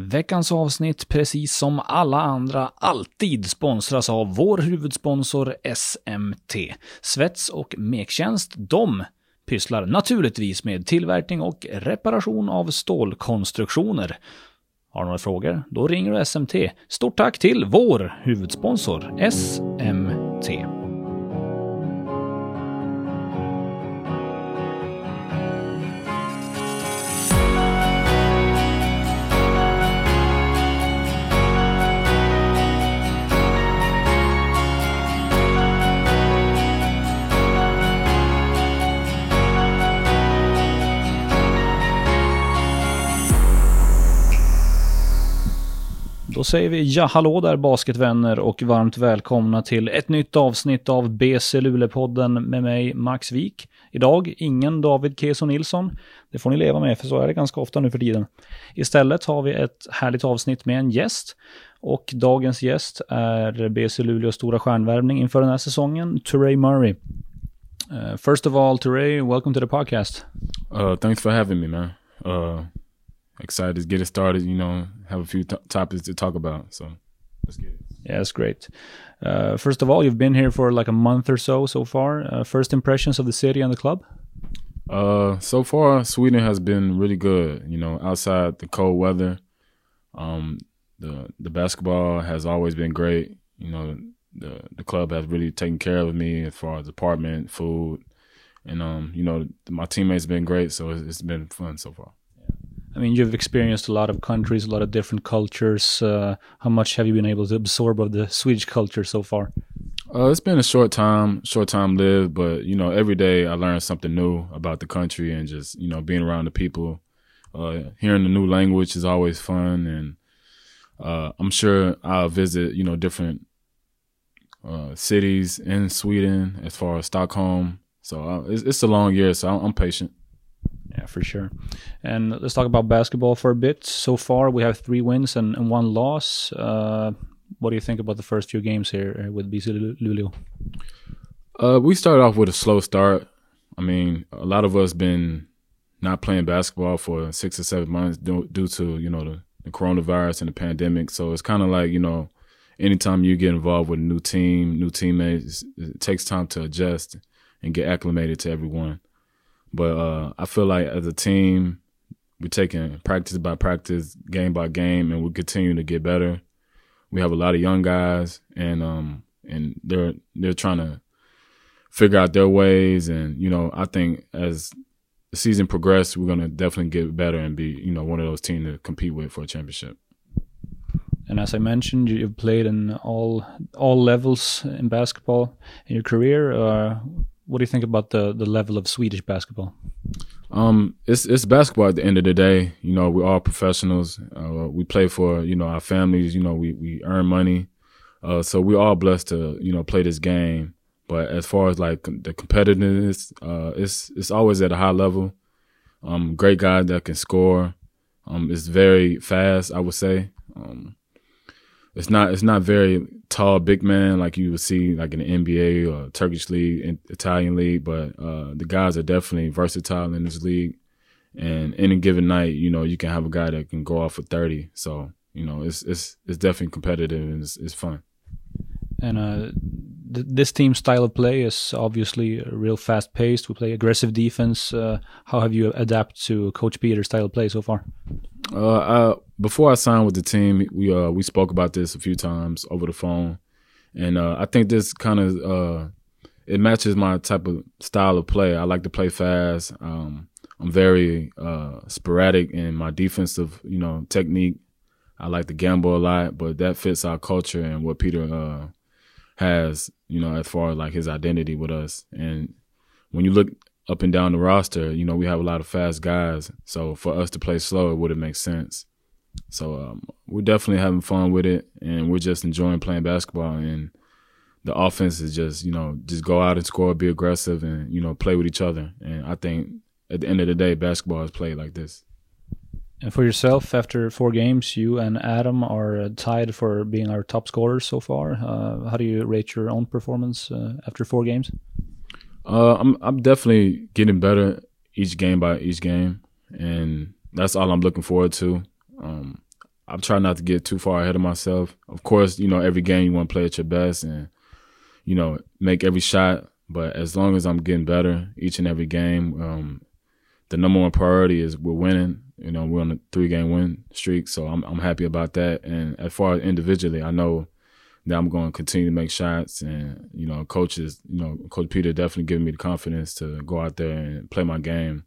Veckans avsnitt, precis som alla andra, alltid sponsras av vår huvudsponsor SMT. Svets och mektjänst, de pysslar naturligtvis med tillverkning och reparation av stålkonstruktioner. Har du några frågor? Då ringer du SMT. Stort tack till vår huvudsponsor SMT. Då säger vi ja hallå där basketvänner och varmt välkomna till ett nytt avsnitt av BC Luleå-podden med mig Max Wik. Idag ingen David Keso Nilsson. Det får ni leva med för så är det ganska ofta nu för tiden. Istället har vi ett härligt avsnitt med en gäst. Och dagens gäst är BC Luleås stora stjärnvärvning inför den här säsongen, Turay Murray. Uh, first of all, Turay, welcome to the podcast. Uh, thanks for having me, man. Uh, excited to get it started. You know, have a few topics to talk about. So let's get it. Yeah, that's great. Uh, first of all, you've been here for like a month or so so far. Uh, first impressions of the city and the club? Uh, so far, Sweden has been really good. You know, outside the cold weather, um, the the basketball has always been great. You know, the the club has really taken care of me as far as apartment, food, and um, you know, my teammates have been great. So it's, it's been fun so far. I mean, you've experienced a lot of countries, a lot of different cultures. Uh, how much have you been able to absorb of the Swedish culture so far? Uh, it's been a short time, short time lived, but you know, every day I learn something new about the country and just you know being around the people. Uh, hearing the new language is always fun, and uh, I'm sure I'll visit you know different uh, cities in Sweden as far as Stockholm. So uh, it's, it's a long year, so I'm, I'm patient. Yeah, for sure. And let's talk about basketball for a bit. So far, we have three wins and, and one loss. Uh, what do you think about the first few games here uh, with BC Luleå? Uh, we started off with a slow start. I mean, a lot of us been not playing basketball for six or seven months due, due to you know the, the, coronavirus and the pandemic. So it's kind of like you know, anytime you get involved with a new team, new teammates, it takes time to adjust and get acclimated to everyone. But uh, I feel like as a team, we're taking practice by practice, game by game, and we continue to get better. We have a lot of young guys, and um, and they're they're trying to figure out their ways. And you know, I think as the season progresses, we're gonna definitely get better and be you know one of those teams to compete with for a championship. And as I mentioned, you've played in all all levels in basketball in your career. Uh, what do you think about the the level of Swedish basketball? Um, it's it's basketball at the end of the day. You know, we're all professionals. Uh, we play for you know our families. You know, we we earn money. Uh, so we're all blessed to you know play this game. But as far as like the competitiveness, uh, it's it's always at a high level. Um, great guy that can score. Um, it's very fast. I would say. Um, it's not it's not very tall big man like you would see like in the NBA or Turkish league, Italian league, but uh, the guys are definitely versatile in this league. And in any given night, you know, you can have a guy that can go off for thirty. So you know, it's it's it's definitely competitive and it's, it's fun. And uh, th- this team's style of play is obviously real fast paced. We play aggressive defense. Uh, how have you adapted to Coach Peter's style of play so far? Uh, I, before I signed with the team, we uh we spoke about this a few times over the phone, and uh, I think this kind of uh it matches my type of style of play. I like to play fast. Um, I'm very uh sporadic in my defensive, you know, technique. I like to gamble a lot, but that fits our culture and what Peter uh has, you know, as far as like his identity with us. And when you look up and down the roster, you know, we have a lot of fast guys. So for us to play slow, it wouldn't make sense. So um, we're definitely having fun with it, and we're just enjoying playing basketball. And the offense is just, you know, just go out and score, be aggressive, and you know, play with each other. And I think at the end of the day, basketball is played like this. And for yourself, after four games, you and Adam are uh, tied for being our top scorers so far. Uh, how do you rate your own performance uh, after four games? Uh, I'm I'm definitely getting better each game by each game, and that's all I'm looking forward to. Um, I'm trying not to get too far ahead of myself. Of course, you know, every game you want to play at your best and, you know, make every shot. But as long as I'm getting better each and every game, um, the number one priority is we're winning. You know, we're on a three game win streak, so I'm I'm happy about that. And as far as individually, I know that I'm going to continue to make shots. And you know, coaches, you know, Coach Peter definitely giving me the confidence to go out there and play my game.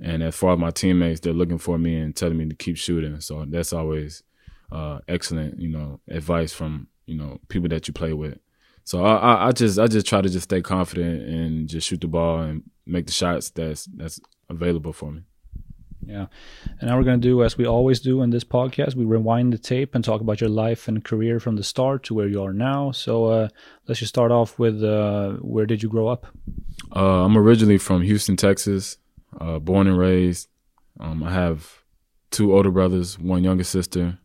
And as far as my teammates, they're looking for me and telling me to keep shooting. So that's always uh, excellent, you know, advice from you know people that you play with. So I, I just I just try to just stay confident and just shoot the ball and make the shots that's that's available for me. Yeah. And now we're going to do as we always do in this podcast. We rewind the tape and talk about your life and career from the start to where you are now. So uh, let's just start off with uh, where did you grow up? Uh, I'm originally from Houston, Texas, uh, born and raised. Um, I have two older brothers, one younger sister.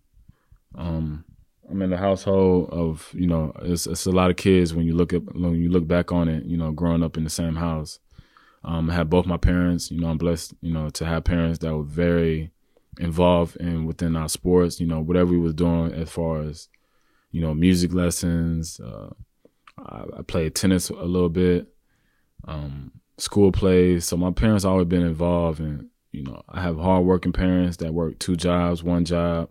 Um, I'm in a household of you know it's, it's a lot of kids when you look at when you look back on it. You know, growing up in the same house. Um, I had both my parents. You know, I'm blessed. You know, to have parents that were very involved in within our sports. You know, whatever we was doing as far as you know music lessons. Uh, I, I, played tennis a little bit, um, school plays. So my parents always been involved, and you know, I have hardworking parents that work two jobs, one job,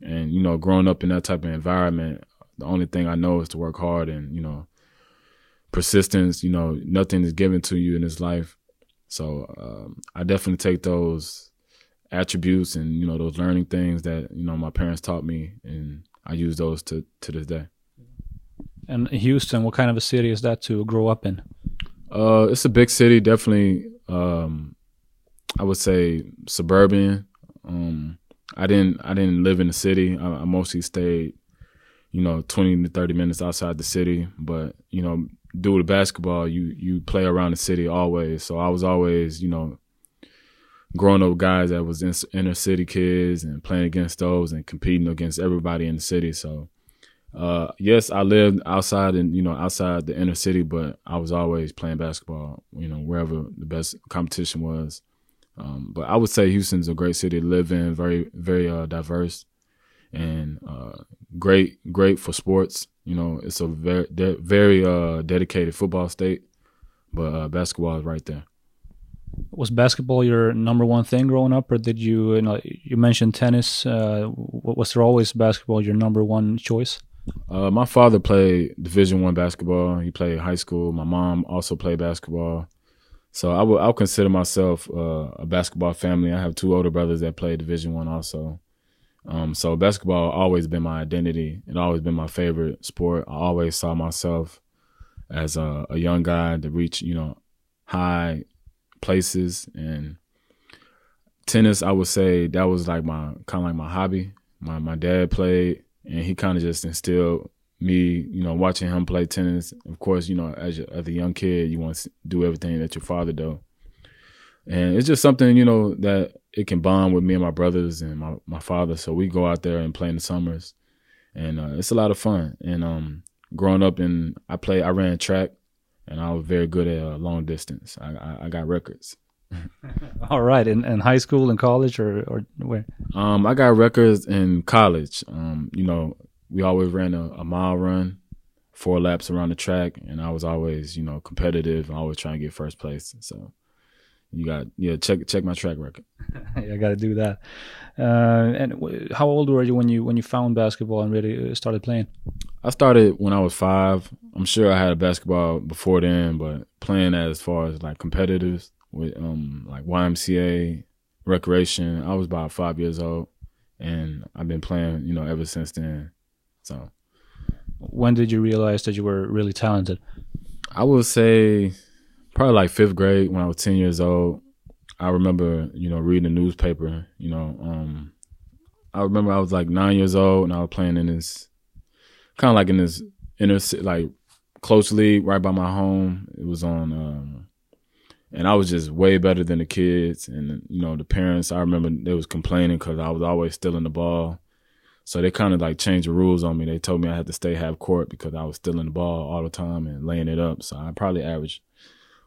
and you know, growing up in that type of environment, the only thing I know is to work hard and you know persistence. You know, nothing is given to you in this life. So um, I definitely take those attributes and you know those learning things that you know my parents taught me, and I use those to to this day. And Houston, what kind of a city is that to grow up in? Uh, it's a big city, definitely. Um, I would say suburban. Um, I didn't I didn't live in the city. I, I mostly stayed, you know, twenty to thirty minutes outside the city. But you know, do with basketball, you you play around the city always. So I was always, you know, growing up guys that was in, inner city kids and playing against those and competing against everybody in the city. So uh, yes, I lived outside and you know outside the inner city, but I was always playing basketball. You know wherever the best competition was. Um, but I would say Houston's a great city to live in, very very uh, diverse, and uh, great great for sports. You know, it's a very de- very uh, dedicated football state, but uh, basketball is right there. Was basketball your number one thing growing up, or did you? You, know, you mentioned tennis. Uh, was there always basketball your number one choice? Uh, my father played Division One basketball. He played high school. My mom also played basketball. So I would I'll consider myself uh, a basketball family. I have two older brothers that play Division One also. Um, so basketball always been my identity. It always been my favorite sport. I always saw myself as a, a young guy to reach, you know, high places and tennis. I would say that was like my kind of like my hobby. My my dad played, and he kind of just instilled me, you know, watching him play tennis. Of course, you know, as, as a young kid, you want to do everything that your father do and it's just something you know that it can bond with me and my brothers and my, my father. So we go out there and play in the summers. And uh, it's a lot of fun. And um, growing up in i play i ran track and i was very good at uh, long distance. I, I, I got records. All right. In, in high school and college or, or where? Um, i got records in college. Um, you know we always ran a, a mile run four laps around the track. And i was always you know competitive and always trying to get first place. So you got yeah check check my track record. I gotta do that. Uh, and w- how old were you when you when you found basketball and really uh, started playing? I started when i was five. I'm sure i had a basketball before then but playing as far as like competitive with um like ymca recreation i was about five years old and i've been playing you know ever since then so. When did you realize that you were really talented? I would say probably like fifth grade when I was ten years old. I remember, you know, reading the newspaper. You know, um, I remember I was like nine years old and I was playing in this, kind of like in this inner like close league right by my home. It was on, um, and I was just way better than the kids. And you know, the parents. I remember they was complaining because I was always stealing the ball. So they kind of like changed the rules on me. They told me I had to stay half court because I was stealing the ball all the time and laying it up. So I probably averaged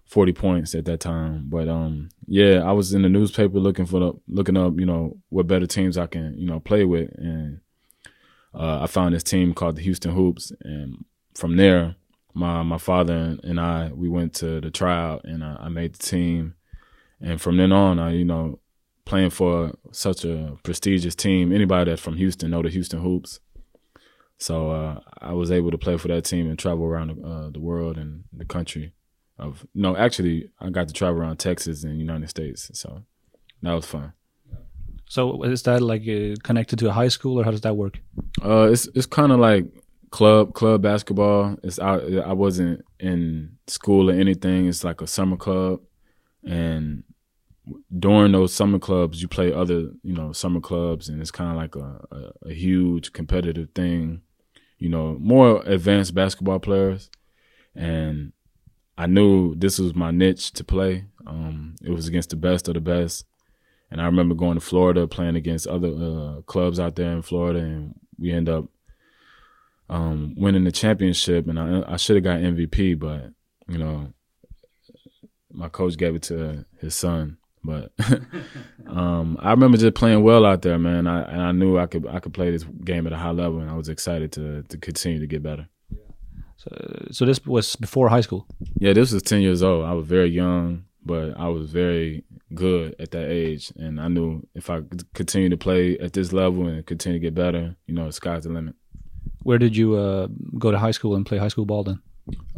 40 points at that time. But um, yeah, I was in the newspaper looking for the looking up, you know, what better teams I can, you know, play with, and uh, I found this team called the Houston Hoops, and from there, my my father and I we went to the tryout, and I, I made the team, and from then on, I you know playing for such a prestigious team. Anybody that's from Houston know the Houston Hoops. So uh, I was able to play for that team and travel around uh, the world and the country. Of no, actually, I got to travel around Texas and United States. So that was fun. So is that like uh, connected to a high school, or how does that work? Uh, it's it's kind of like club club basketball. It's I I wasn't in school or anything. It's like a summer club, and during those summer clubs, you play other, you know, summer clubs, and it's kind of like a, a, a, huge competitive thing. You know, more advanced basketball players, and I knew this was my niche to play. Um, it was against the best of the best, and I remember going to Florida playing against other uh, clubs out there in Florida, and we end up um, winning the championship. And I, I should have got MVP, but you know, my coach gave it to his son but um, I remember just playing well out there, man. I, and I knew I could I could play this game at a high level, and I was excited to to continue to get better. So, so this was before high school. Yeah, this was ten years old. I was very young, but I was very good at that age, and I knew if I continue to play at this level and continue to get better, you know, the sky's the limit. Where did you uh, go to high school and play high school ball then?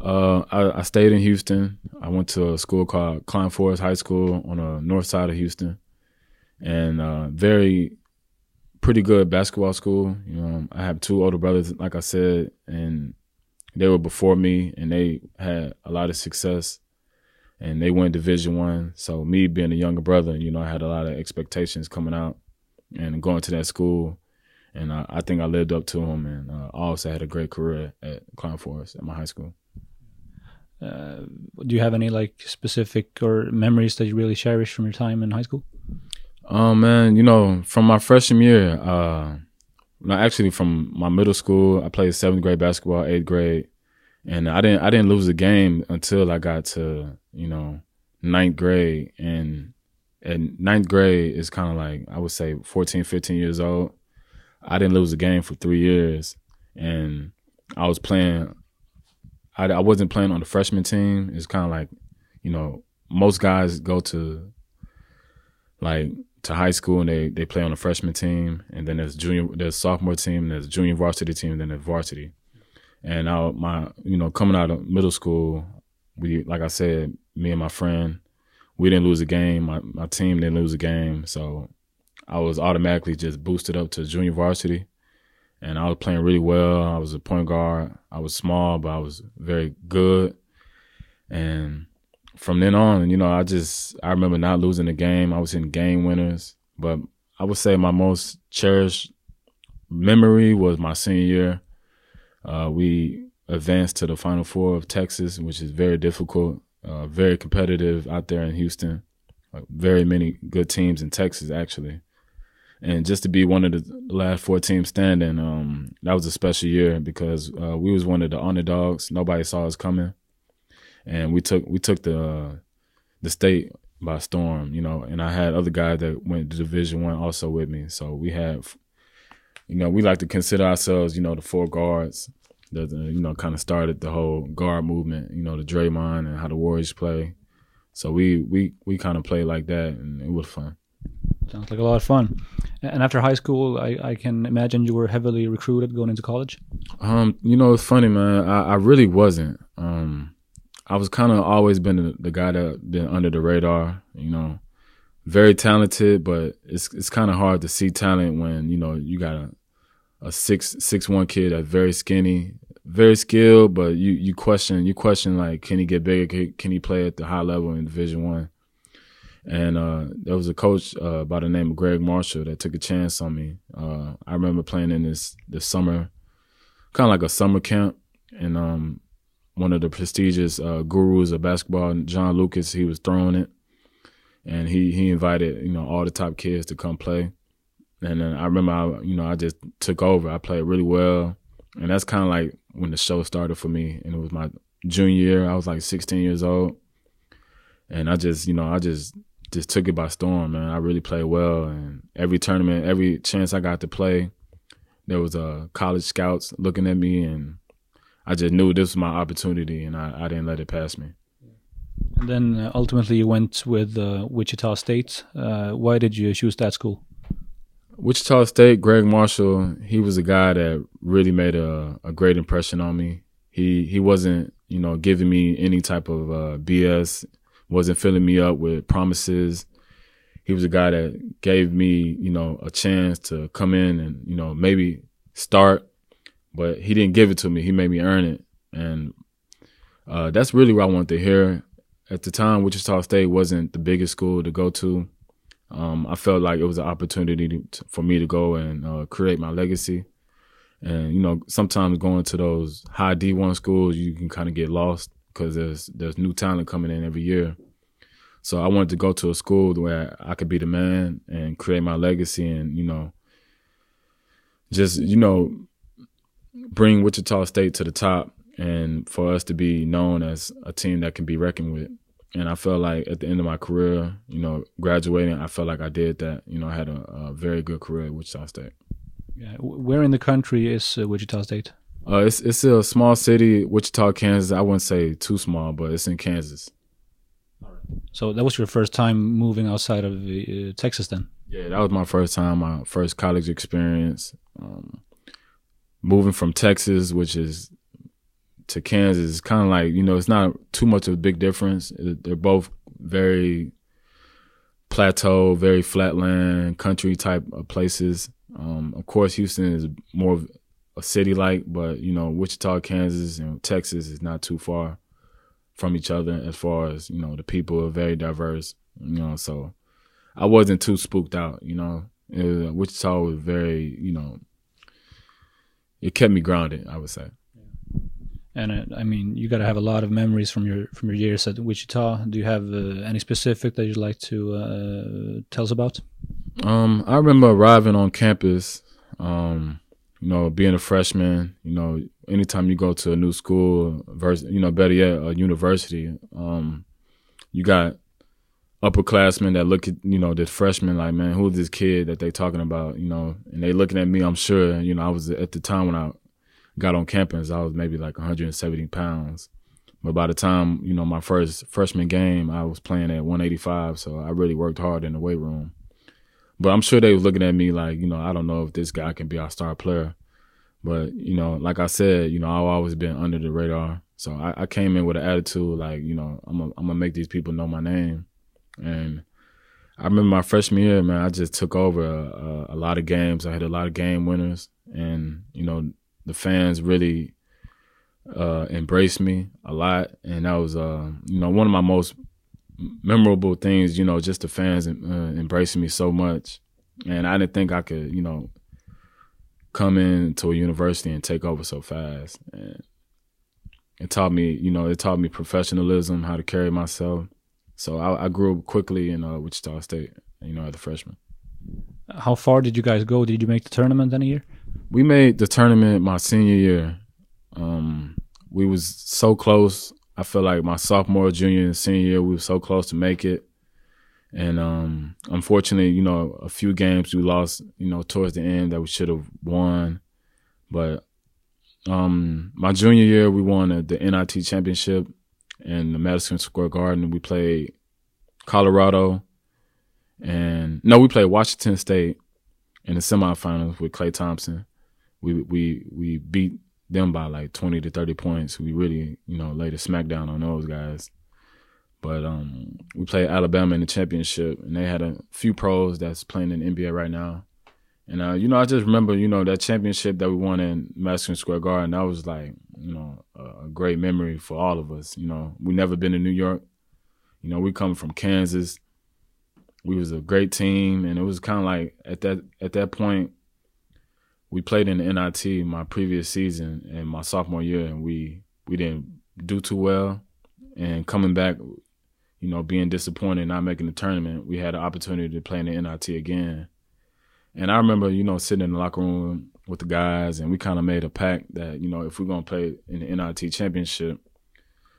Uh, I, I, stayed in Houston. I went to a school called Klein Forest High School on the north side of Houston, and uh, very pretty good basketball school. You know, I have two older brothers, like I said, and they were before me, and they had a lot of success, and they went Division One. So me being a younger brother, you know, I had a lot of expectations coming out and going to that school and I, I, think I lived up to them And uh, I also had a great career at Klein Forest at my high school. Uh, do you have any like specific or memories that you really cherish from your time in high school? Oh man, you know, from my freshman year, uh, no, actually from my middle school, I played seventh grade basketball, eighth grade, and I didn't I didn't lose a game until I got to you know ninth grade, and and ninth grade is kind of like I would say 14, 15 years old. I didn't lose a game for three years, and I was playing. I, I wasn't playing on the freshman team. It's kind of like, you know, most guys go to like to high school and they they play on the freshman team, and then there's junior, there's sophomore team, there's junior varsity team, and then there's varsity. And I, my, you know, coming out of middle school, we, like I said, me and my friend, we didn't lose a game. My my team didn't lose a game, so I was automatically just boosted up to junior varsity, and I was playing really well. I was a point guard. I was small, but I was very good. And from then on, you know, I just I remember not losing the game. I was in game winners, but I would say my most cherished memory was my senior year. Uh, we advanced to the Final Four of Texas, which is very difficult, uh, very competitive out there in Houston. Uh, very many good teams in Texas, actually and just to be one of the last four teams standing, um, that was a special year because uh, we was one of the underdogs. Nobody saw us coming, and we took we took the uh, the state by storm. You know, and I had other guys that went to Division One also with me. So we have, you know, we like to consider ourselves, you know, the four guards that you know kind of started the whole guard movement. You know, the Draymond and how the Warriors play. So we we we kind of played like that, and it was fun. Sounds like a lot of fun. And after high school, I, I can imagine you were heavily recruited going into college. Um, you know, it's funny, man. I, I really wasn't. Um, I was kind of always been the, guy that been under the radar. You know, very talented, but it's it's kind of hard to see talent when you know you got a a six six one kid that's very skinny, very skilled, but you you question you question like can he get bigger? Can, can he play at the high level in Division One? And uh, there was a coach uh, by the name of Gregg Marshall that took a chance on me. Uh, I remember playing in this this summer, kind of like a summer camp, and um, one of the prestigious uh, gurus of basketball, John Lucas, he was throwing it, and he he invited you know all the top kids to come play. And then I remember, I, you know, I just took over. I played really well, and that's kind of like when the show started for me. And it was my junior year. I was like 16 years old and I just you know I just just took it by storm, man. I really played well, and every tournament, every chance I got to play, there was uh, college scouts looking at me, and I just knew this was my opportunity, and I, I didn't let it pass me. And then uh, ultimately you went with uh, Wichita State. Uh, why did you choose that school? Wichita State, Gregg Marshall, he was a guy that really made a, a great impression on me. He he wasn't, you know, giving me any type of uh, BS, wasn't filling me up with promises. He was a guy that gave me, you know, a chance to come in and, you know, maybe start, but he didn't give it to me. He made me earn it. And uh, that's really what I wanted to hear. At the time, Wichita State wasn't the biggest school to go to um, I felt like it was an opportunity to, for me to go and uh, create my legacy. And you know, sometimes going to those high D one schools, you can kind of get lost because there's there's new talent coming in every year. So I wanted to go to a school where I could be the man and create my legacy, and you know, just you know, bring Wichita State to the top, and for us to be known as a team that can be reckoned with and I felt like at the end of my career, you know, graduating, I felt like I did that. You know, I had a, a very good career at Wichita State. Yeah, where in the country is uh, Wichita State? Uh, it's it's a small city, Wichita, Kansas. I wouldn't say too small, but it's in Kansas. So that was your first time moving outside of uh, Texas, then? Yeah, that was my first time, my first college experience. Um, moving from Texas, which is to Kansas is kind of like you know it's not too much of a big difference. They're both very plateau, very flatland, country type of places. Um, of course, Houston is more of a city like, but you know Wichita, Kansas, and Texas is not too far from each other as far as you know the people are very diverse. You know, so I wasn't too spooked out. You know, was, Wichita was very you know it kept me grounded. I would say. And uh, I mean, you got to have a lot of memories from your from your years at Wichita. Do you have uh, any specific that you'd like to uh, tell us about? Um, I remember arriving on campus. Um, you know, being a freshman. You know, anytime you go to a new school, versus, you know, better yet, a university. Um, you got upperclassmen that look at you know the freshmen like, man, who's this kid that they talking about? You know, and they looking at me. I'm sure. You know, I was at the time when I got on campus, I was maybe like 170 pounds. But by the time, you know, my first freshman game, I was playing at 185. So I really worked hard in the weight room. But I'm sure they was looking at me like, you know, I don't know if this guy can be our star player. But, you know, like I said, you know, I've always been under the radar. So I, I came in with an attitude like, you know, I'm to make these people know my name. And I remember my freshman year, man, I just took over a, a, a lot of games. I had a lot of game winners. And, you know, the fans really uh, embraced me a lot, and that was uh, you know one of my most memorable things. You know, just the fans uh, embracing me so much, and I didn't think I could you know come into a university and take over so fast. And it taught me, you know, it taught me professionalism, how to carry myself. So I, I grew up quickly in uh, Wichita State, you know, as a freshman. How far did you guys go? Did you make the tournament any year? we made the tournament my senior year. Um, we was so close. I feel like my sophomore, junior, and senior year, we were so close to make it. And um, unfortunately, you know, a few games we lost, you know, towards the end that we should have won. But um, my junior year, we won the, the NIT championship in the Madison Square Garden. We played Colorado, and no, we played Washington State in the semifinals with Klay Thompson we we we beat them by like twenty to thirty points. We really you know laid a smackdown on those guys. But um, we played Alabama in the championship, and they had a few pros that's playing in the NBA right now. And uh, you know, I just remember, you know, that championship that we won in Madison Square Garden. That was like, you know, a great memory for all of us. You know, we never been to New York. You know, we come from Kansas. We was a great team, and it was kind of like at that at that point, we played in the NIT my previous season and my sophomore year, and we we didn't do too well. And coming back, you know, being disappointed, not making the tournament, we had an opportunity to play in the NIT again. And I remember, you know, sitting in the locker room with the guys, and we kind of made a pact that, you know, if we're gonna play in the NIT championship,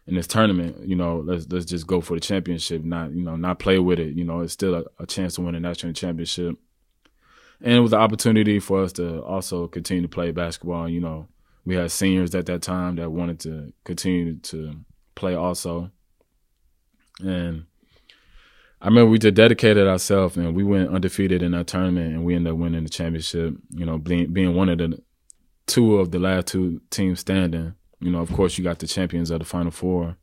in this tournament. You know, let's let's just go for the championship, not you know not play with it. You know, it's still a, a chance to win a national championship, and it was an opportunity for us to also continue to play basketball. You know, we had seniors at that time that wanted to continue to play also, and. I remember we just dedicated ourselves and we went undefeated in that tournament and we ended up winning the championship. You know, being being one of the two of the last two teams standing. You know, of course, you got the champions of the Final Four,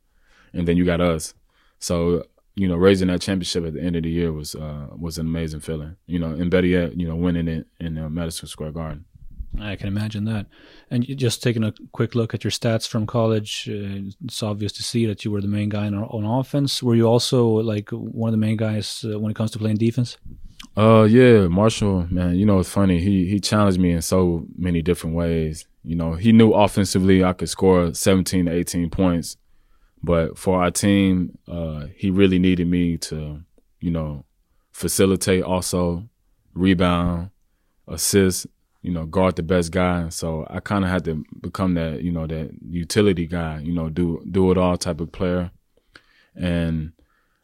and then you got us. So, you know, raising that championship at the end of the year was uh, was an amazing feeling. You know, and better yet, you know, winning it in uh, Madison Square Garden. I can imagine that. And just taking a quick look at your stats from college, uh, it's obvious to see that you were the main guy on, on offense. Were you also like one of the main guys uh, when it comes to playing defense? Uh, yeah, Marshall, man. You know, it's funny. He he challenged me in so many different ways. You know, he knew offensively I could score 17 to 18 points, but for our team, uh, he really needed me to, you know, facilitate, also rebound, assist. You know, guard the best guy. So I kind of had to become that, you know, that utility guy. You know, do do it all type of player, and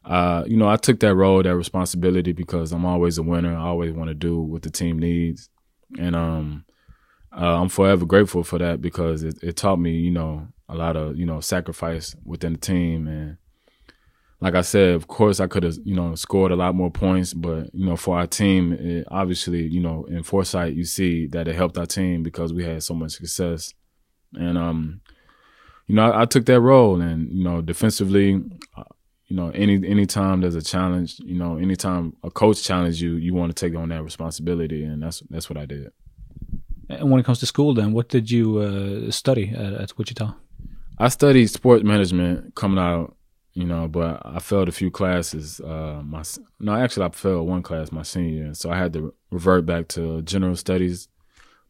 uh, you know, I took that role, that responsibility because I'm always a winner. I always want to do what the team needs, and um, uh, I'm forever grateful for that because it, it, taught me, you know, a lot of you know sacrifice within the team. And like I said, of course, I could have you know scored a lot more points, but you know, for our team, it, obviously, you know, in foresight, you see that it helped our team because we had so much success, and um, you know, I, I took that role, and you know, defensively you know, any anytime there's a challenge, you know, anytime a coach challenges you, you want to take on that responsibility, and that's that's what I did. And when it comes to school, then what did you uh, study at, at, Wichita? I studied sports management coming out, you know, but I failed a few classes. Uh, my no, actually, I failed one class my senior year, so I had to revert back to general studies.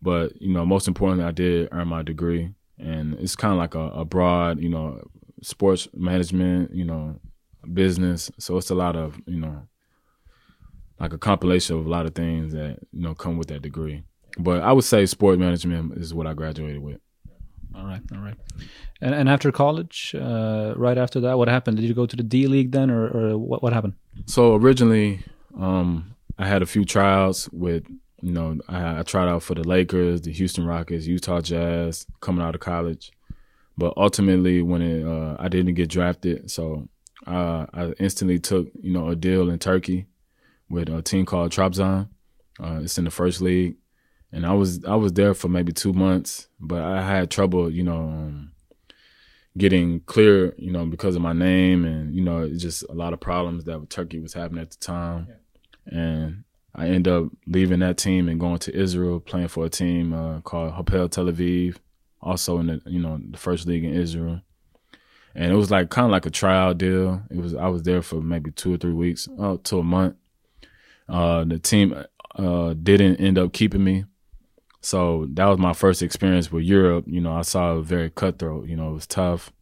But you know, most importantly, I did earn my degree, and it's kind of like a, a broad, you know, sports management, you know, business. So it's a lot of, you know, like a compilation of a lot of things that, you know, come with that degree. But I would say sport management is what I graduated with. All right, all right. And and after college, uh, right after that, what happened? Did you go to the D League then, or, or what what happened? So originally, um, I had a few tryouts with, you know, I, I tried out for the Lakers, the Houston Rockets, Utah Jazz, coming out of college. But ultimately, when it, uh, I didn't get drafted, so uh, I instantly took you know a deal in Turkey with a team called Trabzon. Uh, it's in the first league, and I was I was there for maybe two months, but I had trouble, you know, um, getting clear, you know, because of my name and you know just a lot of problems that Turkey was having at the time, yeah. and I ended up leaving that team and going to Israel, playing for a team uh, called Hapoel Tel Aviv, also in the you know the first league in Israel and it was like kind of like a trial deal. It was I was there for maybe two or three weeks, uh, to a month. Uh, the team uh, didn't end up keeping me, so that was my first experience with Europe. You know, I saw it very cutthroat. You know, it was tough.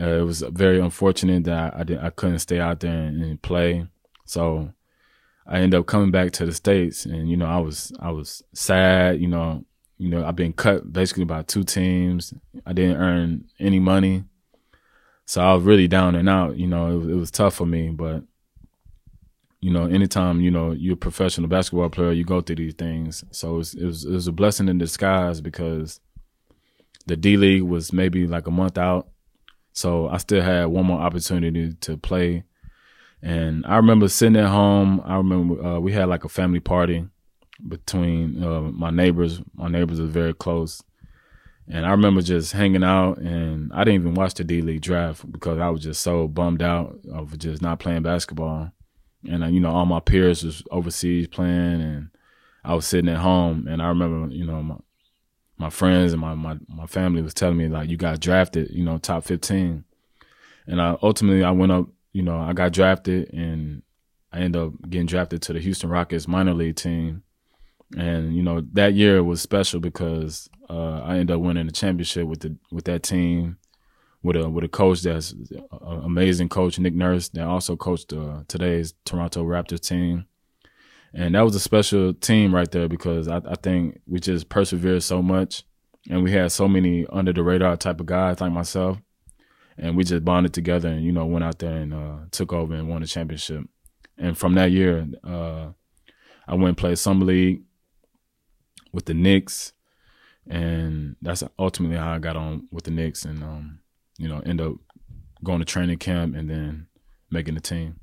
Uh, it was very unfortunate that I, I didn't I couldn't stay out there and, and play. So I ended up coming back to the states, and you know, I was I was sad. You know, you know, I've been cut basically by two teams. I didn't earn any money so I was really down and out. You know, it it was tough for me, but you know, anytime you know you're a professional basketball player, you go through these things. So it was, it was, it was a blessing in disguise because the D League was maybe like a month out, so I still had one more opportunity to play. And I remember sitting at home. I remember uh, we had like a family party between uh, my neighbors. My neighbors are very close, and I remember just hanging out, and I didn't even watch the D League draft because I was just so bummed out of just not playing basketball. And uh, you know, all my peers was overseas playing, and I was sitting at home. And I remember, you know, my my friends and my my my family was telling me like, you got drafted, you know, top fifteen. And I ultimately I went up, you know, I got drafted, and I ended up getting drafted to the Houston Rockets minor league team and you know that year was special because uh, I ended up winning the championship with the with that team, with a with a coach that's an amazing coach, Nick Nurse, that also coached uh, today's Toronto Raptors team, and that was a special team right there because I, I think we just persevered so much, and we had so many under the radar type of guys like myself, and we just bonded together and you know went out there and uh, took over and won the championship. And from that year, uh, I went and played summer league with the Knicks, and that's ultimately how I got on with the Knicks, and um, you know, end up going to training camp and then making the team.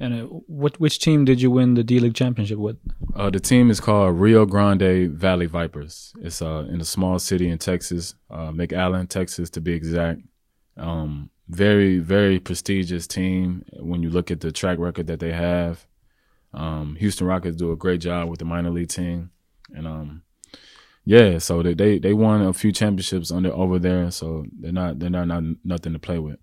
And uh, what which team did you win the D League championship with? Uh, the team is called Rio Grande Valley Vipers. It's uh, in a small city in Texas, uh, McAllen, Texas, to be exact. Um, very, very prestigious team when you look at the track record that they have. Um, Houston Rockets do a great job with the minor league team, and um, yeah, so they, they they won a few championships under over there, so they're not they're not, not nothing to play with.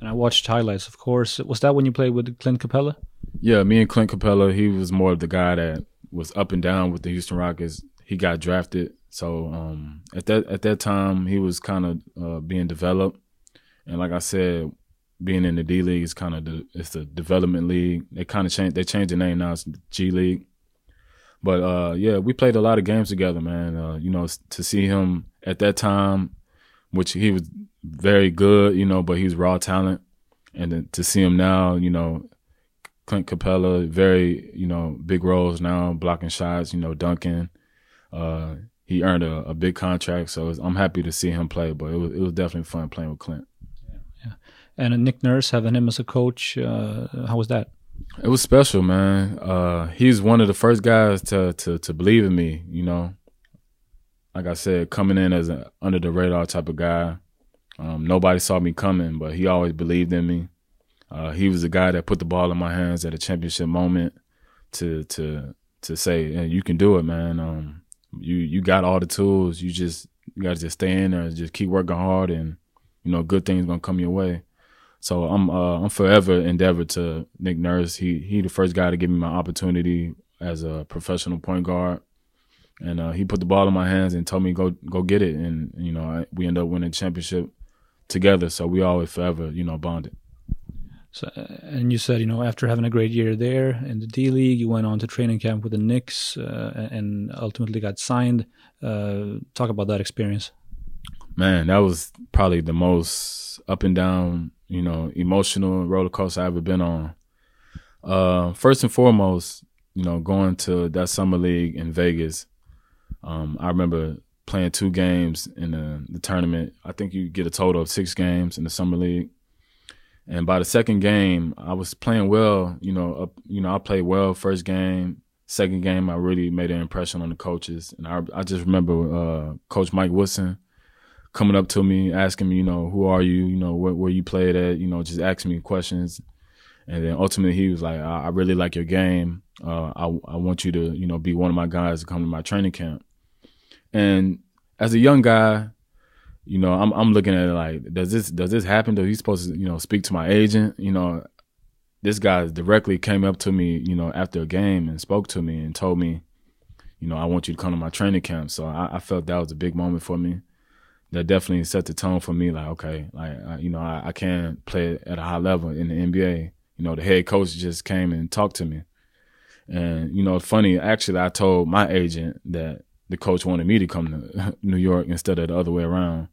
And I watched highlights, of course. Was that when you played with Clint Capela? Yeah, me and Clint Capela. He was more of the guy that was up and down with the Houston Rockets. He got drafted, so um, at that at that time he was kind of uh, being developed. And like I said, being in the D League is kind of the it's the development league. They kind of changed they changed the name now. It's G League. But uh, yeah, we played a lot of games together, man. Uh, you know, to see him at that time, which he was very good, you know, but he's raw talent, and then to see him now, you know, Clint Capela, very you know big roles now, blocking shots, you know, dunking. Uh, he earned a, a big contract, so was, I'm happy to see him play. But it was it was definitely fun playing with Clint. Yeah, And Nick Nurse having him as a coach, uh, how was that? It was special, man. Uh, he's one of the first guys to to to believe in me. You know, like I said, coming in as an under the radar type of guy. Um, nobody saw me coming, but he always believed in me. Uh, he was the guy that put the ball in my hands at a championship moment to to to say, "You can do it, man. Um, you you got all the tools. You just you got to just stay in there and just keep working hard, and you know, good things gonna come your way." So I'm uh, I'm forever endeavored to Nick Nurse. He he the first guy to give me my opportunity as a professional point guard, and uh, he put the ball in my hands and told me go go get it. And you know I, we end up winning championship together. So we always forever you know bonded. So, and you said, you know, after having a great year there in the D League, you went on to training camp with the Knicks uh, and ultimately got signed. Uh, talk about that experience. Man, that was probably the most up and down you know, emotional roller coaster I ever been on. Uh, first and foremost, you know, going to that summer league in Vegas. Um, I remember playing two games in the, the, tournament. I think you get a total of six games in the summer league. And by the second game, I was playing well. You know, up, you know, I played well first game. Second game, I really made an impression on the coaches, and I, I just remember uh, Coach Mike Woodson coming up to me, asking me, you know, who are you? You know, where, where you played at? You know, just asking me questions. And then ultimately, he was like, I, I really like your game. Uh, I, I want you to, you know, be one of my guys to come to my training camp. And as a young guy, you know, I'm I'm looking at it like, does this does this happen? Does he supposed to, you know, speak to my agent? You know, this guy directly came up to me, you know, after a game and spoke to me and told me, you know, I want you to come to my training camp. So I, I felt that was a big moment for me that definitely set the tone for me. Like, okay, like I, you know, I, I can play at a high level in the NBA. You know, the head coach just came and talked to me, and you know, funny. Actually, I told my agent that the coach wanted me to come to New York instead of the other way around.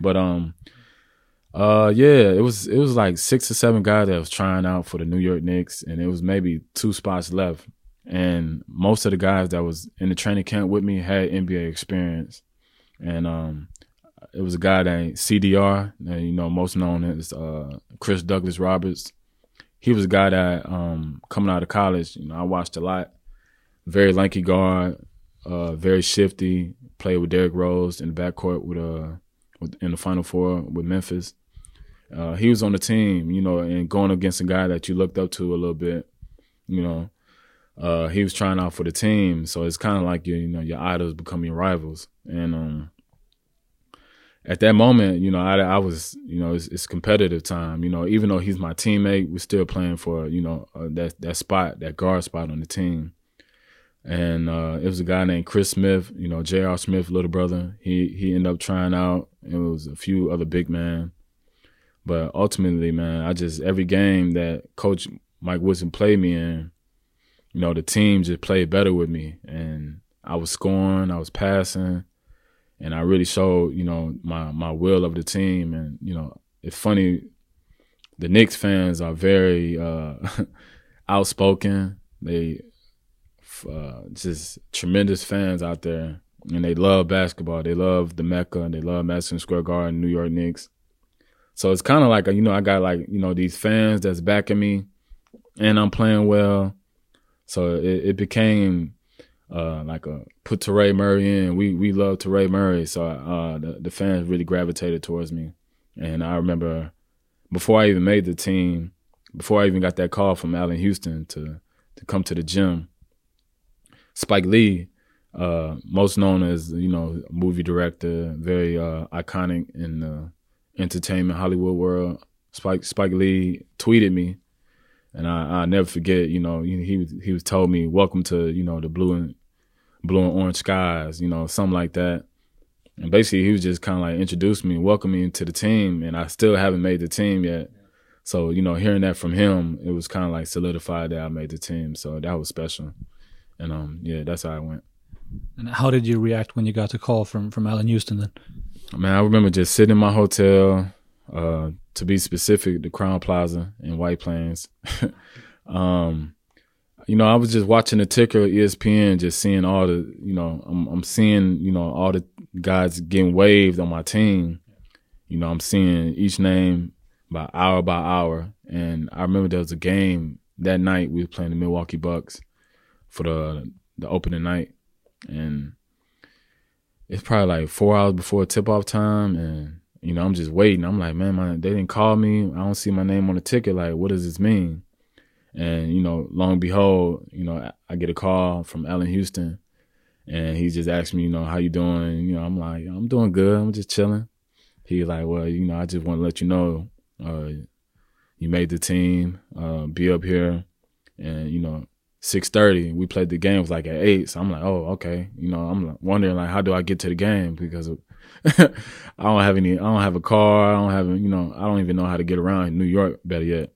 But um, uh, yeah, it was it was like six or seven guys that was trying out for the New York Knicks, and it was maybe two spots left. And most of the guys that was in the training camp with me had NBA experience, and um, it was a guy named CDR, you know, most known as uh, Chris Douglas Roberts. He was a guy that um, coming out of college, you know, I watched a lot. Very lanky guard, uh, very shifty. Played with Derrick Rose in the backcourt with uh with, in the Final Four with Memphis. Uh, he was on the team, you know, and going against a guy that you looked up to a little bit, you know. Uh, he was trying out for the team, so it's kind of like you, you know, your idols become your rivals, and um, at that moment, you know, I, I was, you know, it's, it's, competitive time. You know, even though he's my teammate, we're still playing for, you know, uh, that that spot, that guard spot on the team. And uh, it was a guy named Chris Smith, you know, J.R. Smith, little brother. He he ended up trying out. It was a few other big men, but ultimately, man, I just every game that Coach Mike Woodson played me in, you know, the team just played better with me, and I was scoring, I was passing and I really showed you know my my will of the team. And you know, it's funny, the Knicks fans are very uh, outspoken. They uh, just tremendous fans out there, and they love basketball. They love the Mecca, and they love Madison Square Garden, New York Knicks. So it's kind of like you know I got like you know these fans that's backing me, and I'm playing well. So it, it became uh, like a put Toure' Murry in. We we love Toure' Murry, so uh, the the fans really gravitated towards me. And I remember before I even made the team, before I even got that call from Allan Houston to to come to the gym, Spike Lee, uh, most known as you know movie director, very uh, iconic in the entertainment Hollywood world. Spike Spike Lee tweeted me, and I I never forget. You know he he was told me welcome to you know the blue and blue and orange skies, you know something like that. And basically, he was just kind of like introduced me, welcomed me to the team, and I still haven't made the team yet. So you know, hearing that from him, it was kind of like solidified that I made the team. So that was special, and um, yeah, that's how I went. And how did you react when you got the call from from Allan Houston then? Man, I remember just sitting in my hotel, uh, to be specific, the Crowne Plaza in White Plains. um, you know, I was just watching the ticker ESPN, just seeing all the, you know, I'm, I'm seeing, you know, all the guys getting waived on my team. You know, I'm seeing each name by hour by hour. And I remember there was a game that night we were playing the Milwaukee Bucks for the the opening night, and it's probably like four hours before tip off time, and you know I'm just waiting. I'm like, man, my, they didn't call me. I don't see my name on the ticket. Like, what does this mean? And you know, long behold, you know, I get a call from Allan Houston, and he just asked me, you know, how you doing? And, you know, I'm like, I'm doing good. I'm just chilling. He's like, well, you know, I just want to let you know, uh, you made the team. Uh, be up here, and you know, six thirty. We played the game was like at eight. So I'm like, oh, okay. You know, I'm wondering like, how do I get to the game because I don't have any. I don't have a car. I don't have. You know, I don't even know how to get around New York. Better yet.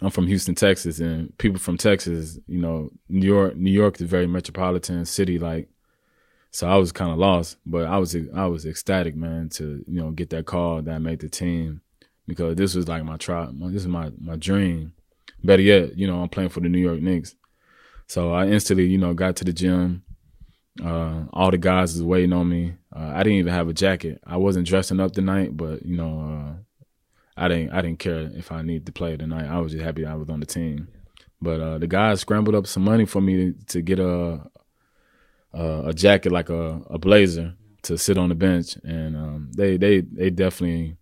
I'm from Houston, Texas, and people from Texas, you know, New York, New York is a very metropolitan city, like. So I was kind of lost, but I was I was ecstatic, man, to you know get that call that I made the team, because this was like my try, this is my my dream. Better yet, you know, I'm playing for the New York Knicks, so I instantly, you know, got to the gym. Uh, all the guys was waiting on me. Uh, I didn't even have a jacket. I wasn't dressing up tonight, but you know, uh, I didn't I didn't care if I needed to play tonight. I was just happy I was on the team. But uh, the guys scrambled up some money for me to, to get a, a, a jacket like a, a blazer to sit on the bench, and um, they they they definitely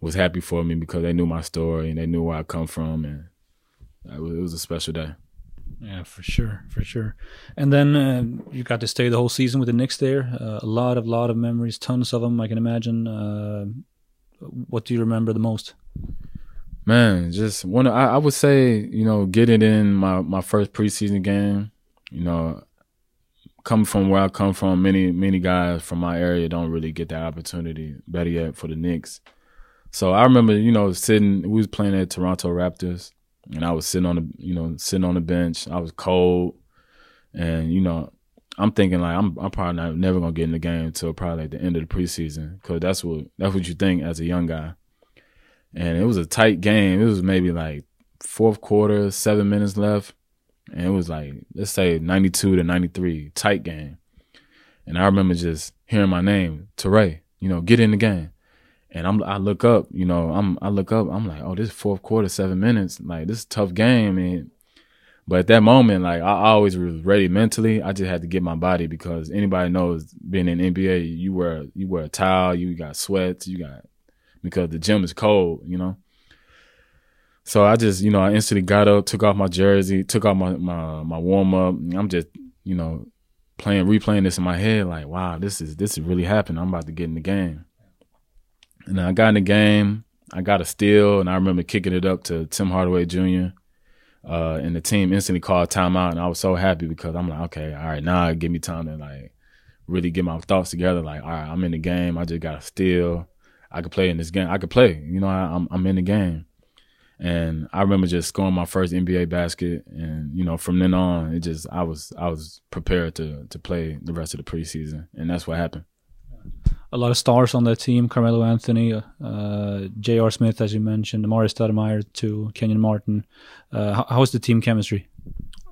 was happy for me because they knew my story and they knew where I come from, and it was, it was a special day. Yeah, for sure, for sure. And then uh, you got to stay the whole season with the Knicks there. Uh, a lot of lot of memories, tons of them. I can imagine. What do you remember the most? Man, just one. I, I would say you know getting in my my first preseason game. You know, coming from where I come from, many many guys from my area don't really get that opportunity. Better yet, for the Knicks. So I remember, you know, sitting. We was playing at Toronto Raptors, and I was sitting on the, you know, sitting on the bench. I was cold, and you know, I'm thinking like I'm I'm probably not, never gonna get in the game until probably at the end of the preseason because that's what that's what you think as a young guy. And it was a tight game. It was maybe like fourth quarter, seven minutes left, and it was like let's say 92 to 93, tight game. And I remember just hearing my name, Toure', you know, get in the game. And I'm I look up, you know, I'm I look up, I'm like, oh, this fourth quarter, seven minutes, like this is tough game, and but at that moment, like I always was ready mentally. I just had to get my body because anybody knows being in NBA, you wear you wear a towel, you got sweats, you got because the gym is cold, you know. So I just, you know, I instantly got up, took off my jersey, took off my my, my warm up. I'm just, you know, playing replaying this in my head, like, wow, this is this is really happening. I'm about to get in the game. And I got in the game. I got a steal, and I remember kicking it up to Tim Hardaway Jr. Uh, and the team instantly called timeout, and I was so happy because I'm like, okay, all right, now give me time to like really get my thoughts together. Like, all right, I'm in the game. I just got to steal. I could play in this game. I could play. You know, I, I'm I'm in the game. And I remember just scoring my first NBA basket, and you know, from then on, it just I was I was prepared to to play the rest of the preseason, and that's what happened. A lot of stars on that team: Carmelo Anthony, uh, J.R. Smith, as you mentioned, Amar'e Stoudemire, to Kenyon Martin. Uh, how, how was the team chemistry?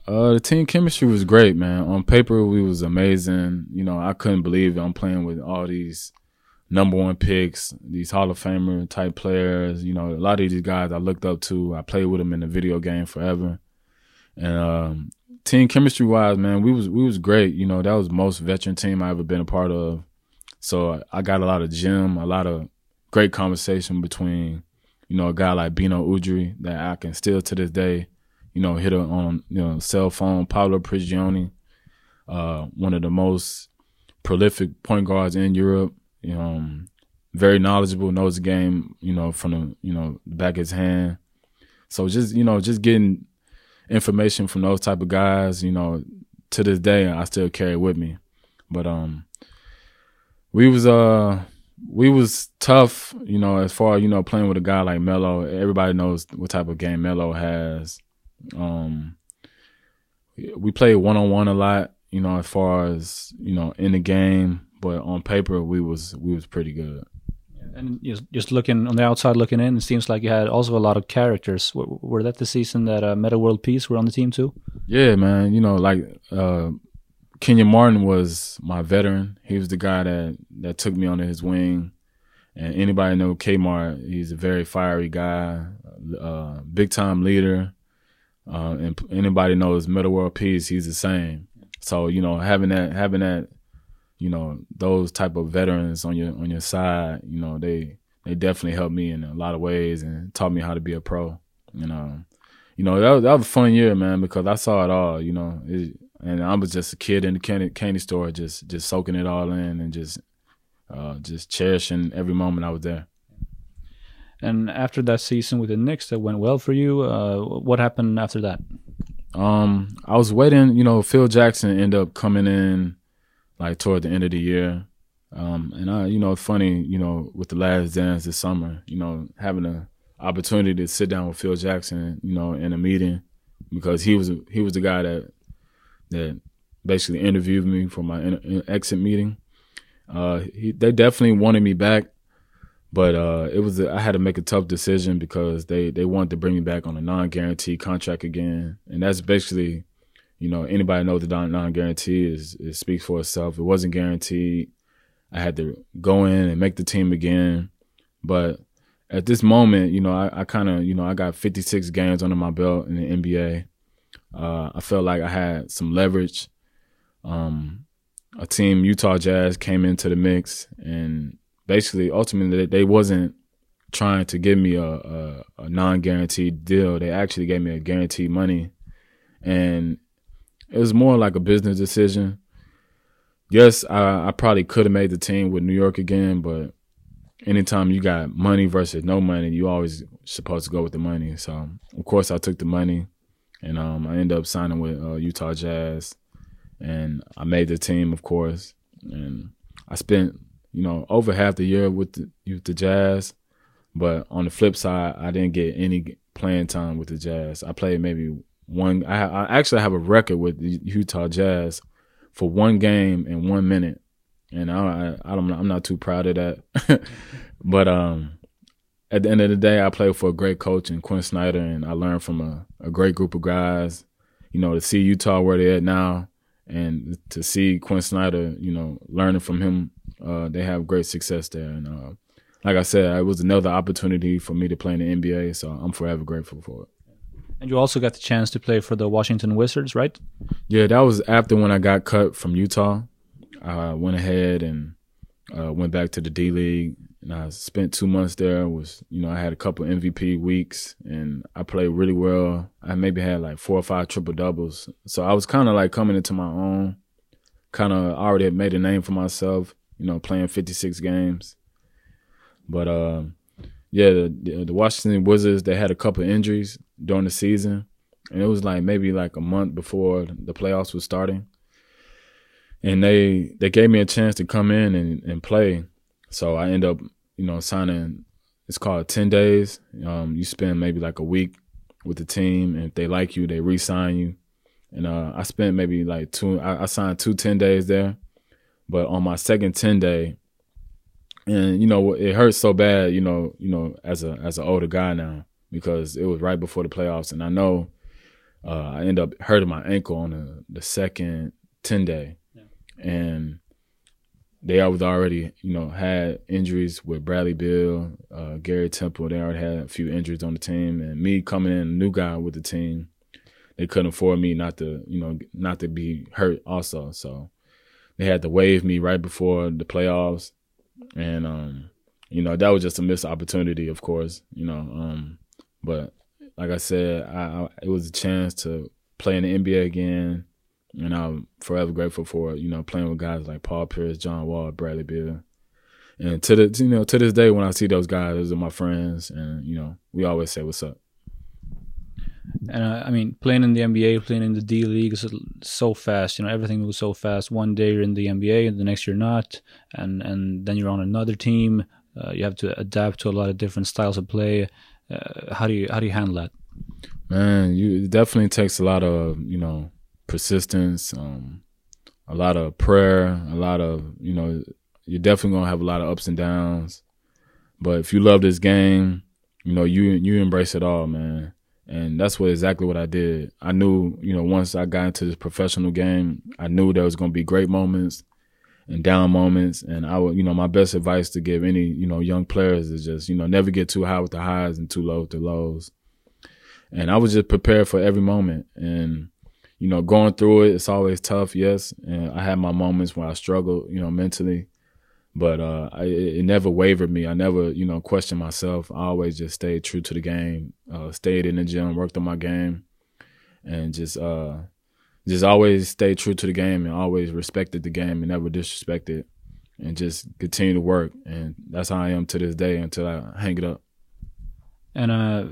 Uh, the team chemistry was great, man. On paper, we was amazing. You know, I couldn't believe it. I'm playing with all these number one picks, these Hall of Famer type players. You know, a lot of these guys I looked up to. I played with them in the video game forever, and um, team chemistry wise, man, we was we was great. You know, that was most veteran team I ever been a part of. So I got a lot of gym, a lot of great conversation between, you know, a guy like Beno Udrih that I can still to this day, you know, hit on you know cell phone. Pablo Prigioni, uh, one of the most prolific point guards in Europe. Um, very knowledgeable, knows the game, you know, from the you know back of his hand. So just you know, just getting information from those type of guys, you know, to this day I still carry with me. But um we was uh we was tough, you know, as far you know playing with a guy like Melo. Everybody knows what type of game Melo has. Um we played one on one a lot, you know, as far as you know in the game, but on paper we was we was pretty good. And just looking on the outside, looking in, it seems like you had also a lot of characters. Were, that the season that uh, Metta World Peace were on the team too? Yeah, man. You know, like uh, Kenyon Martin was my veteran. He was the guy that that took me under his wing. And anybody know Kmart, he's a very fiery guy, uh, big time leader. Uh, and anybody knows Metta World Peace, he's the same. So you know, having that having that you know those type of veterans on your on your side you know they they definitely helped me in a lot of ways and taught me how to be a pro you know you know that was, that was a fun year man because i saw it all you know it, and i was just a kid in the candy, candy store just just soaking it all in and just uh, just cherishing every moment i was there and after that season with the Knicks that went well for you, uh, what happened after that? Um, I was waiting. You know, Phil Jackson ended up coming in like toward the end of the year. Um, and I, you know, it's funny, you know, with the last dance this summer, you know, having an opportunity to sit down with Phil Jackson, you know, in a meeting because he was he was the guy that that basically interviewed me for my in, exit meeting. Uh, he, they definitely wanted me back, but uh, it was a, I had to make a tough decision because they they wanted to bring me back on a non guaranteed contract again, and that's basically you know, anybody knows the non guarantee is it speaks for itself. It wasn't guaranteed. I had to go in and make the team again. But at this moment, you know, I, I kind of, you know, I got 56 games under my belt in the NBA. Uh, I felt like I had some leverage. Um, a team, Utah Jazz, came into the mix, and basically, ultimately, they wasn't trying to give me a, a, a non-guaranteed deal. They actually gave me a guaranteed money, and it was more like a business decision. Yes, I, I probably could have made the team with New York again, but anytime you got money versus no money, you always supposed to go with the money. So of course I took the money, and um, I ended up signing with uh, Utah Jazz, and I made the team, of course, and I spent you know over half the year with the, with the Jazz, but on the flip side, I didn't get any playing time with the Jazz. I played maybe one. I, I actually have a record with the Utah Jazz for one game in one minute, and I, I, I don't, I'm not too proud of that. but um, at the end of the day, I played for a great coach and Quinn Snyder, and I learned from a, a great group of guys. You know, to see Utah where they're at now, and to see Quinn Snyder, you know, learning from him, uh, they have great success there. And uh, like I said, it was another opportunity for me to play in the NBA, so I'm forever grateful for it. And you also got the chance to play for the Washington Wizards, right? Yeah, that was after when I got cut from Utah. I went ahead and uh, went back to the D League, and I spent two months there. Was you know I had a couple MVP weeks, and I played really well. I maybe had like four or five triple doubles, so I was kind of like coming into my own. Kind of already had made a name for myself, you know, playing 56 games. But uh, yeah, the, the Washington Wizards they had a couple injuries during the season, and it was like maybe like a month before the playoffs was starting, and they they gave me a chance to come in and, and play. So I end up you know signing. It's called ten days. Um, you spend maybe like a week with the team, and if they like you, they re-sign you. And uh, I spent maybe like two. I, I signed two 10 days there, but on my second ten day, and you know it hurts so bad. You know, you know, as a as an older guy now because it was right before the playoffs, and I know uh, I end up hurting my ankle on the, the second ten day, yeah. and they was already you know had injuries with Bradley Beal, uh, Gary Temple. They already had a few injuries on the team, and me coming in, a new guy with the team, they couldn't afford me not to you know not to be hurt also. So they had to waive me right before the playoffs, and um, you know that was just a missed opportunity, of course. You know, um, but like I said, I, I, it was a chance to play in the NBA again, and I'm forever grateful for. You know, playing with guys like Paul Pierce, John Wall, Bradley Beal, and to the you know to this day when I see those guys, those are my friends, and you know we always say what's up. And uh, I mean, playing in the NBA, playing in the D League is so fast. You know, everything moves so fast. One day you're in the NBA, and the next you're not, and and then you're on another team. Uh, you have to adapt to a lot of different styles of play. Uh, how do you how do you handle that? Man, you it definitely takes a lot of you know persistence, um, a lot of prayer, a lot of you know you're definitely gonna have a lot of ups and downs. But if you love this game, you know you you embrace it all, man. And that's what exactly what I did. I knew, you know, once I got into this professional game, I knew there was gonna be great moments and down moments. And I would, you know, my best advice to give any, you know, young players is just, you know, never get too high with the highs and too low with the lows. And I was just prepared for every moment. And, you know, going through it, it's always tough, yes. And I had my moments where I struggled, you know, mentally. But uh, I, it never wavered me. I never, you know, questioned myself. I always just stayed true to the game, uh, stayed in the gym, worked on my game, and just uh, just always stayed true to the game and always respected the game and never disrespected and just continue to work. And that's how I am to this day until I hang it up. And uh,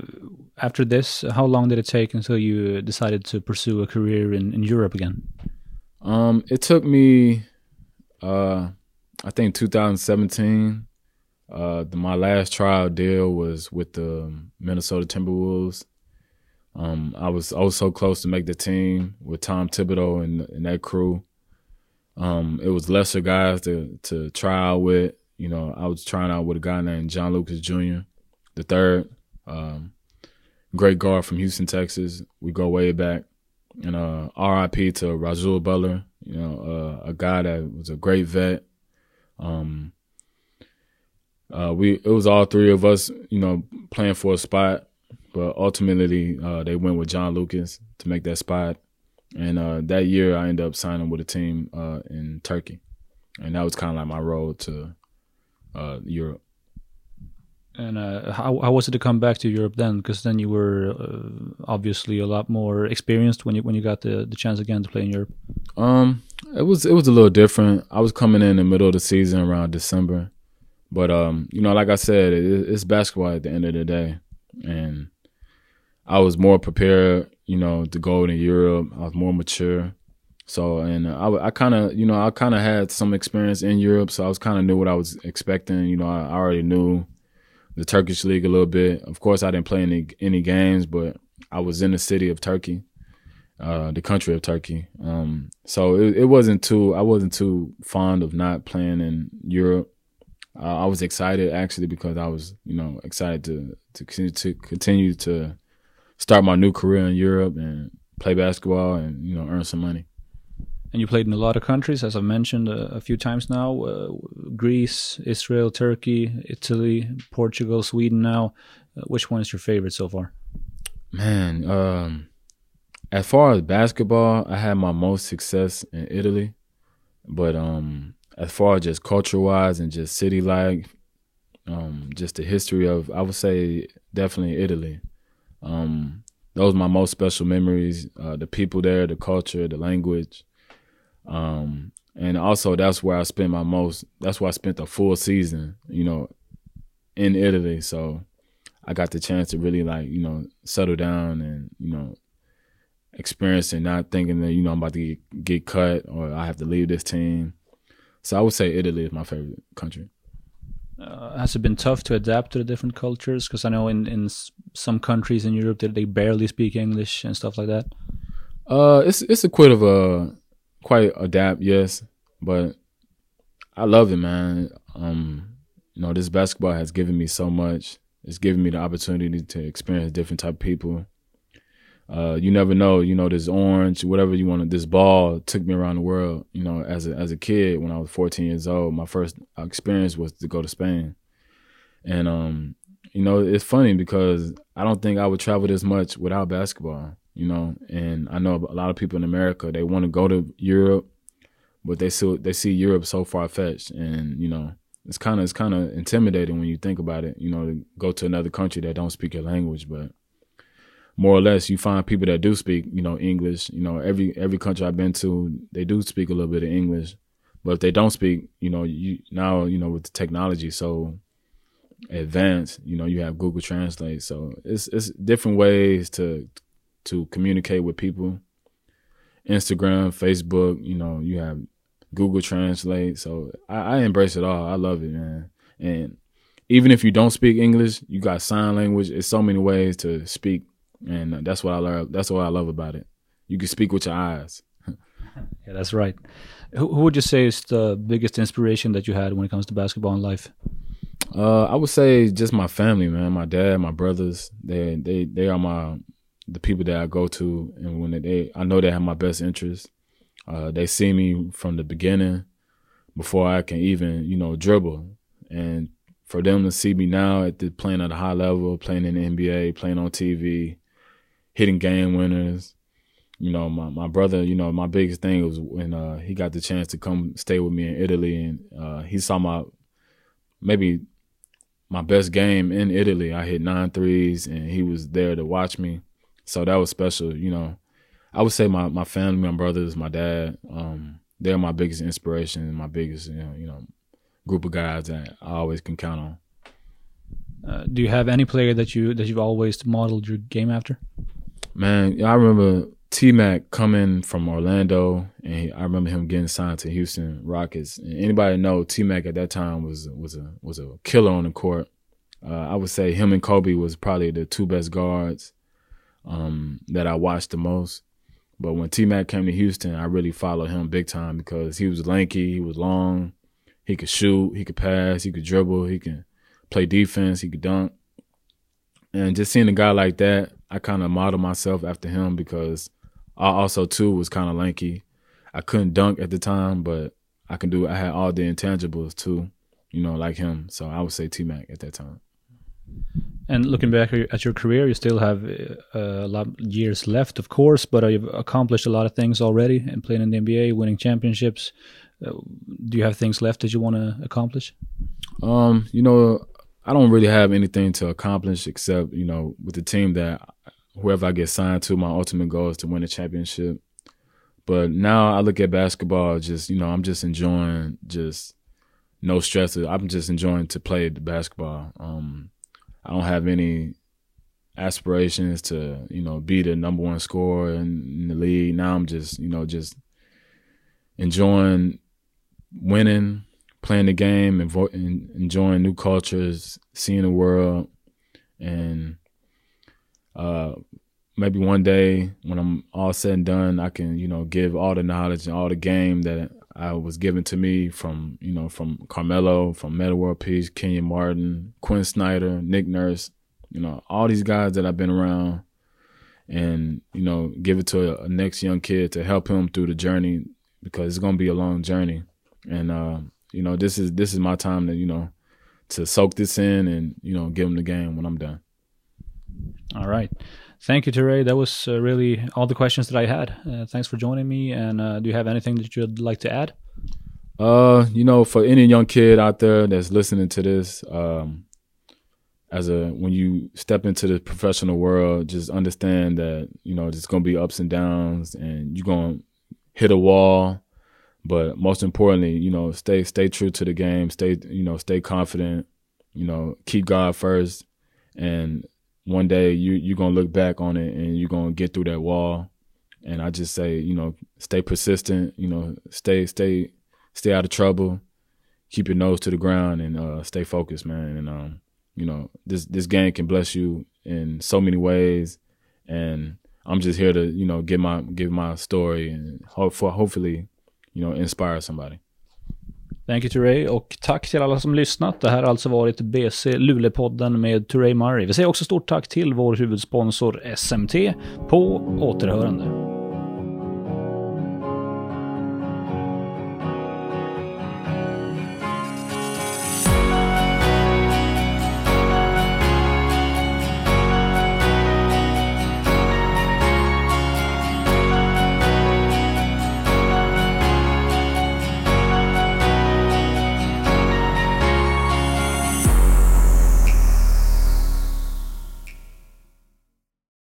after this, how long did it take until you decided to pursue a career in, in Europe again? Um, it took me, uh, I think 2017. Uh, the, my last trial deal was with the Minnesota Timberwolves. Um, I was was so close to make the team with Tom Thibodeau and, and that crew. Um, it was lesser guys to to try out with. You know, I was trying out with a guy named John Lucas Jr. the third, um, great guard from Houston, Texas. We go way back. And uh, R.I.P. to Rasual Butler. You know, uh, a guy that was a great vet. Um, uh, we it was all three of us, you know, playing for a spot but ultimately uh, they went with John Lucas to make that spot. And uh, that year I ended up signing with a team uh, in Turkey, and that was kind of like my road to uh, Europe. And uh, how how was it to come back to Europe then? Because then you were uh, obviously a lot more experienced when you when you got the, the chance again to play in Europe. Um, it was it was a little different. I was coming in the middle of the season around December, but um, you know, like I said, it, it's basketball at the end of the day, and I was more prepared, you know, to go to Europe. I was more mature. So, and I, I kind of, you know, I kind of had some experience in Europe, so I was kind of knew what I was expecting. You know, I, I already knew the Turkish league a little bit. Of course, I didn't play any any games, but I was in the city of Turkey, uh, the country of Turkey. Um, so it, it, wasn't too. I wasn't too fond of not playing in Europe. Uh, I was excited actually because I was, you know, excited to to continue to continue to start my new career in Europe and play basketball and you know earn some money. And you played in a lot of countries, as I've mentioned a, a few times now: uh, Greece, Israel, Turkey, Italy, Portugal, Sweden. Now, uh, which one is your favorite so far? Man, um, as far as basketball, I had my most success in Italy, but um, as far as just culture wise and just city life, um, just the history of, I would say definitely Italy. Um, those are my most special memories. Uh, the people there, the culture, the language, um, and also that's where I spent my most. That's where I spent the full season. You know, in Italy. So I got the chance to really like you know settle down and you know experience and not thinking that you know I'm about to get, get cut or I have to leave this team. So I would say Italy is my favorite country. Uh, has it been tough to adapt to the different cultures? Because I know in in some countries in Europe that they barely speak English and stuff like that. Uh, it's it's a quite of a quite adapt, yes, but I love it, man. Um, you know, this basketball has given me so much. It's given me the opportunity to experience different type of people. Uh, you never know, you know, this orange, whatever you want, to this ball took me around the world. You know, as a as a kid, when I was 14 years old, my first experience was to go to Spain, and um, you know, it's funny because I don't think I would travel this much without basketball. You know, and I know a lot of people in America they want to go to Europe, but they still they see Europe so far fetched, and you know, it's kind of it's kind of intimidating when you think about it. You know, to go to another country that don't speak your language, but more or less you find people that do speak you know english. You know every every country i've been to they do speak a little bit of english but if they don't speak you know you now you know with the technology so advanced you know you have google translate. So it's it's different ways to to communicate with people instagram facebook you know you have google translate so i, I embrace it all i love it man and even if you don't speak english you got sign language it's so many ways to speak and that's what I love. That's what I love about it. You can speak with your eyes. yeah, that's right. Who, who, would you say is the biggest inspiration that you had when it comes to basketball in life? Uh, I would say just my family, man. My dad, my brothers. They they they are my the people that I go to, and when they, I know they have my best interest. Uh, they see me from the beginning before I can even you know dribble, and for them to see me now at the playing at a high level, playing in the NBA, playing on TV, hitting game winners. You know, my, my brother, you know, my biggest thing was when uh, he got the chance to come stay with me in Italy and uh, he saw my maybe my best game in Italy. I hit nine threes and he was there to watch me. So that was special, you know. I would say my, my family, my brothers, my dad, um, they're my biggest inspiration and my biggest, you know, you know, group of guys that I always can count on. Uh, do you have any player that you that you've always modeled your game after? Man, I remember T Mac coming from Orlando, and he, I remember him getting signed to Houston Rockets. And anybody know T Mac at that time was was a was a killer on the court. Uh, I would say him and Kobe was probably the two best guards um, that I watched the most. But when T Mac came to Houston, I really followed him big time because he was lanky, he was long, he could shoot, he could pass, he could dribble, he could play defense, he could dunk. And just seeing a guy like that, I kind of modeled myself after him because I also too was kind of lanky. I couldn't dunk at the time, but I can do. I had all the intangibles too, you know, like him. So I would say T Mac at that time. And looking back at your career, you still have uh, a lot of years left, of course, but you've accomplished a lot of things already and playing in the NBA, winning championships. Uh, do you have things left that you want to accomplish? Um, you know, I don't really have anything to accomplish except, you know, with the team that whoever I get signed to, my ultimate goal is to win a championship. But now I look at basketball just, you know, I'm just enjoying just no stress. I'm just enjoying to play basketball. Um, I don't have any aspirations to, you know, be the number one scorer in, in the league. Now I'm just, you know, just enjoying winning, playing the game and, enjoying new cultures, seeing the world, and uh, maybe one day when I'm all said and done, I can you know give all the knowledge and all the game that I was given to me from you know from Carmelo, from Metta World Peace, Kenyon Martin, Quinn Snyder, Nick Nurse, you know all these guys that I've been around, and you know give it to a, a next young kid to help him through the journey because it's gonna be a long journey, and uh, you know, this is this is my time to you know to soak this in and you know give him the game when I'm done. All right. Thank you, Toure'. That was uh, really all the questions that I had. Uh, thanks for joining me. And uh, do you have anything that you'd like to add? Uh, you know, for any young kid out there that's listening to this, um, as a when you step into the professional world, just understand that you know there's gonna be ups and downs, and you're gonna hit a wall but most importantly, you know, stay stay true to the game. Stay you know stay confident. You know, keep God first, and one day you you're gonna look back on it and you're gonna get through that wall. And I just say, you know, stay persistent. You know, stay stay stay out of trouble. Keep your nose to the ground and uh, stay focused, man. And um, you know, this this game can bless you in so many ways. And I'm just here to you know give my give my story and hope for hopefully you know, inspire somebody. Thank you Turay och tack till alla som lyssnat. Det här har alltså varit BC Luleå-podden med Turay Murray. Vi säger också stort tack till vår huvudsponsor SMT. På återhörande.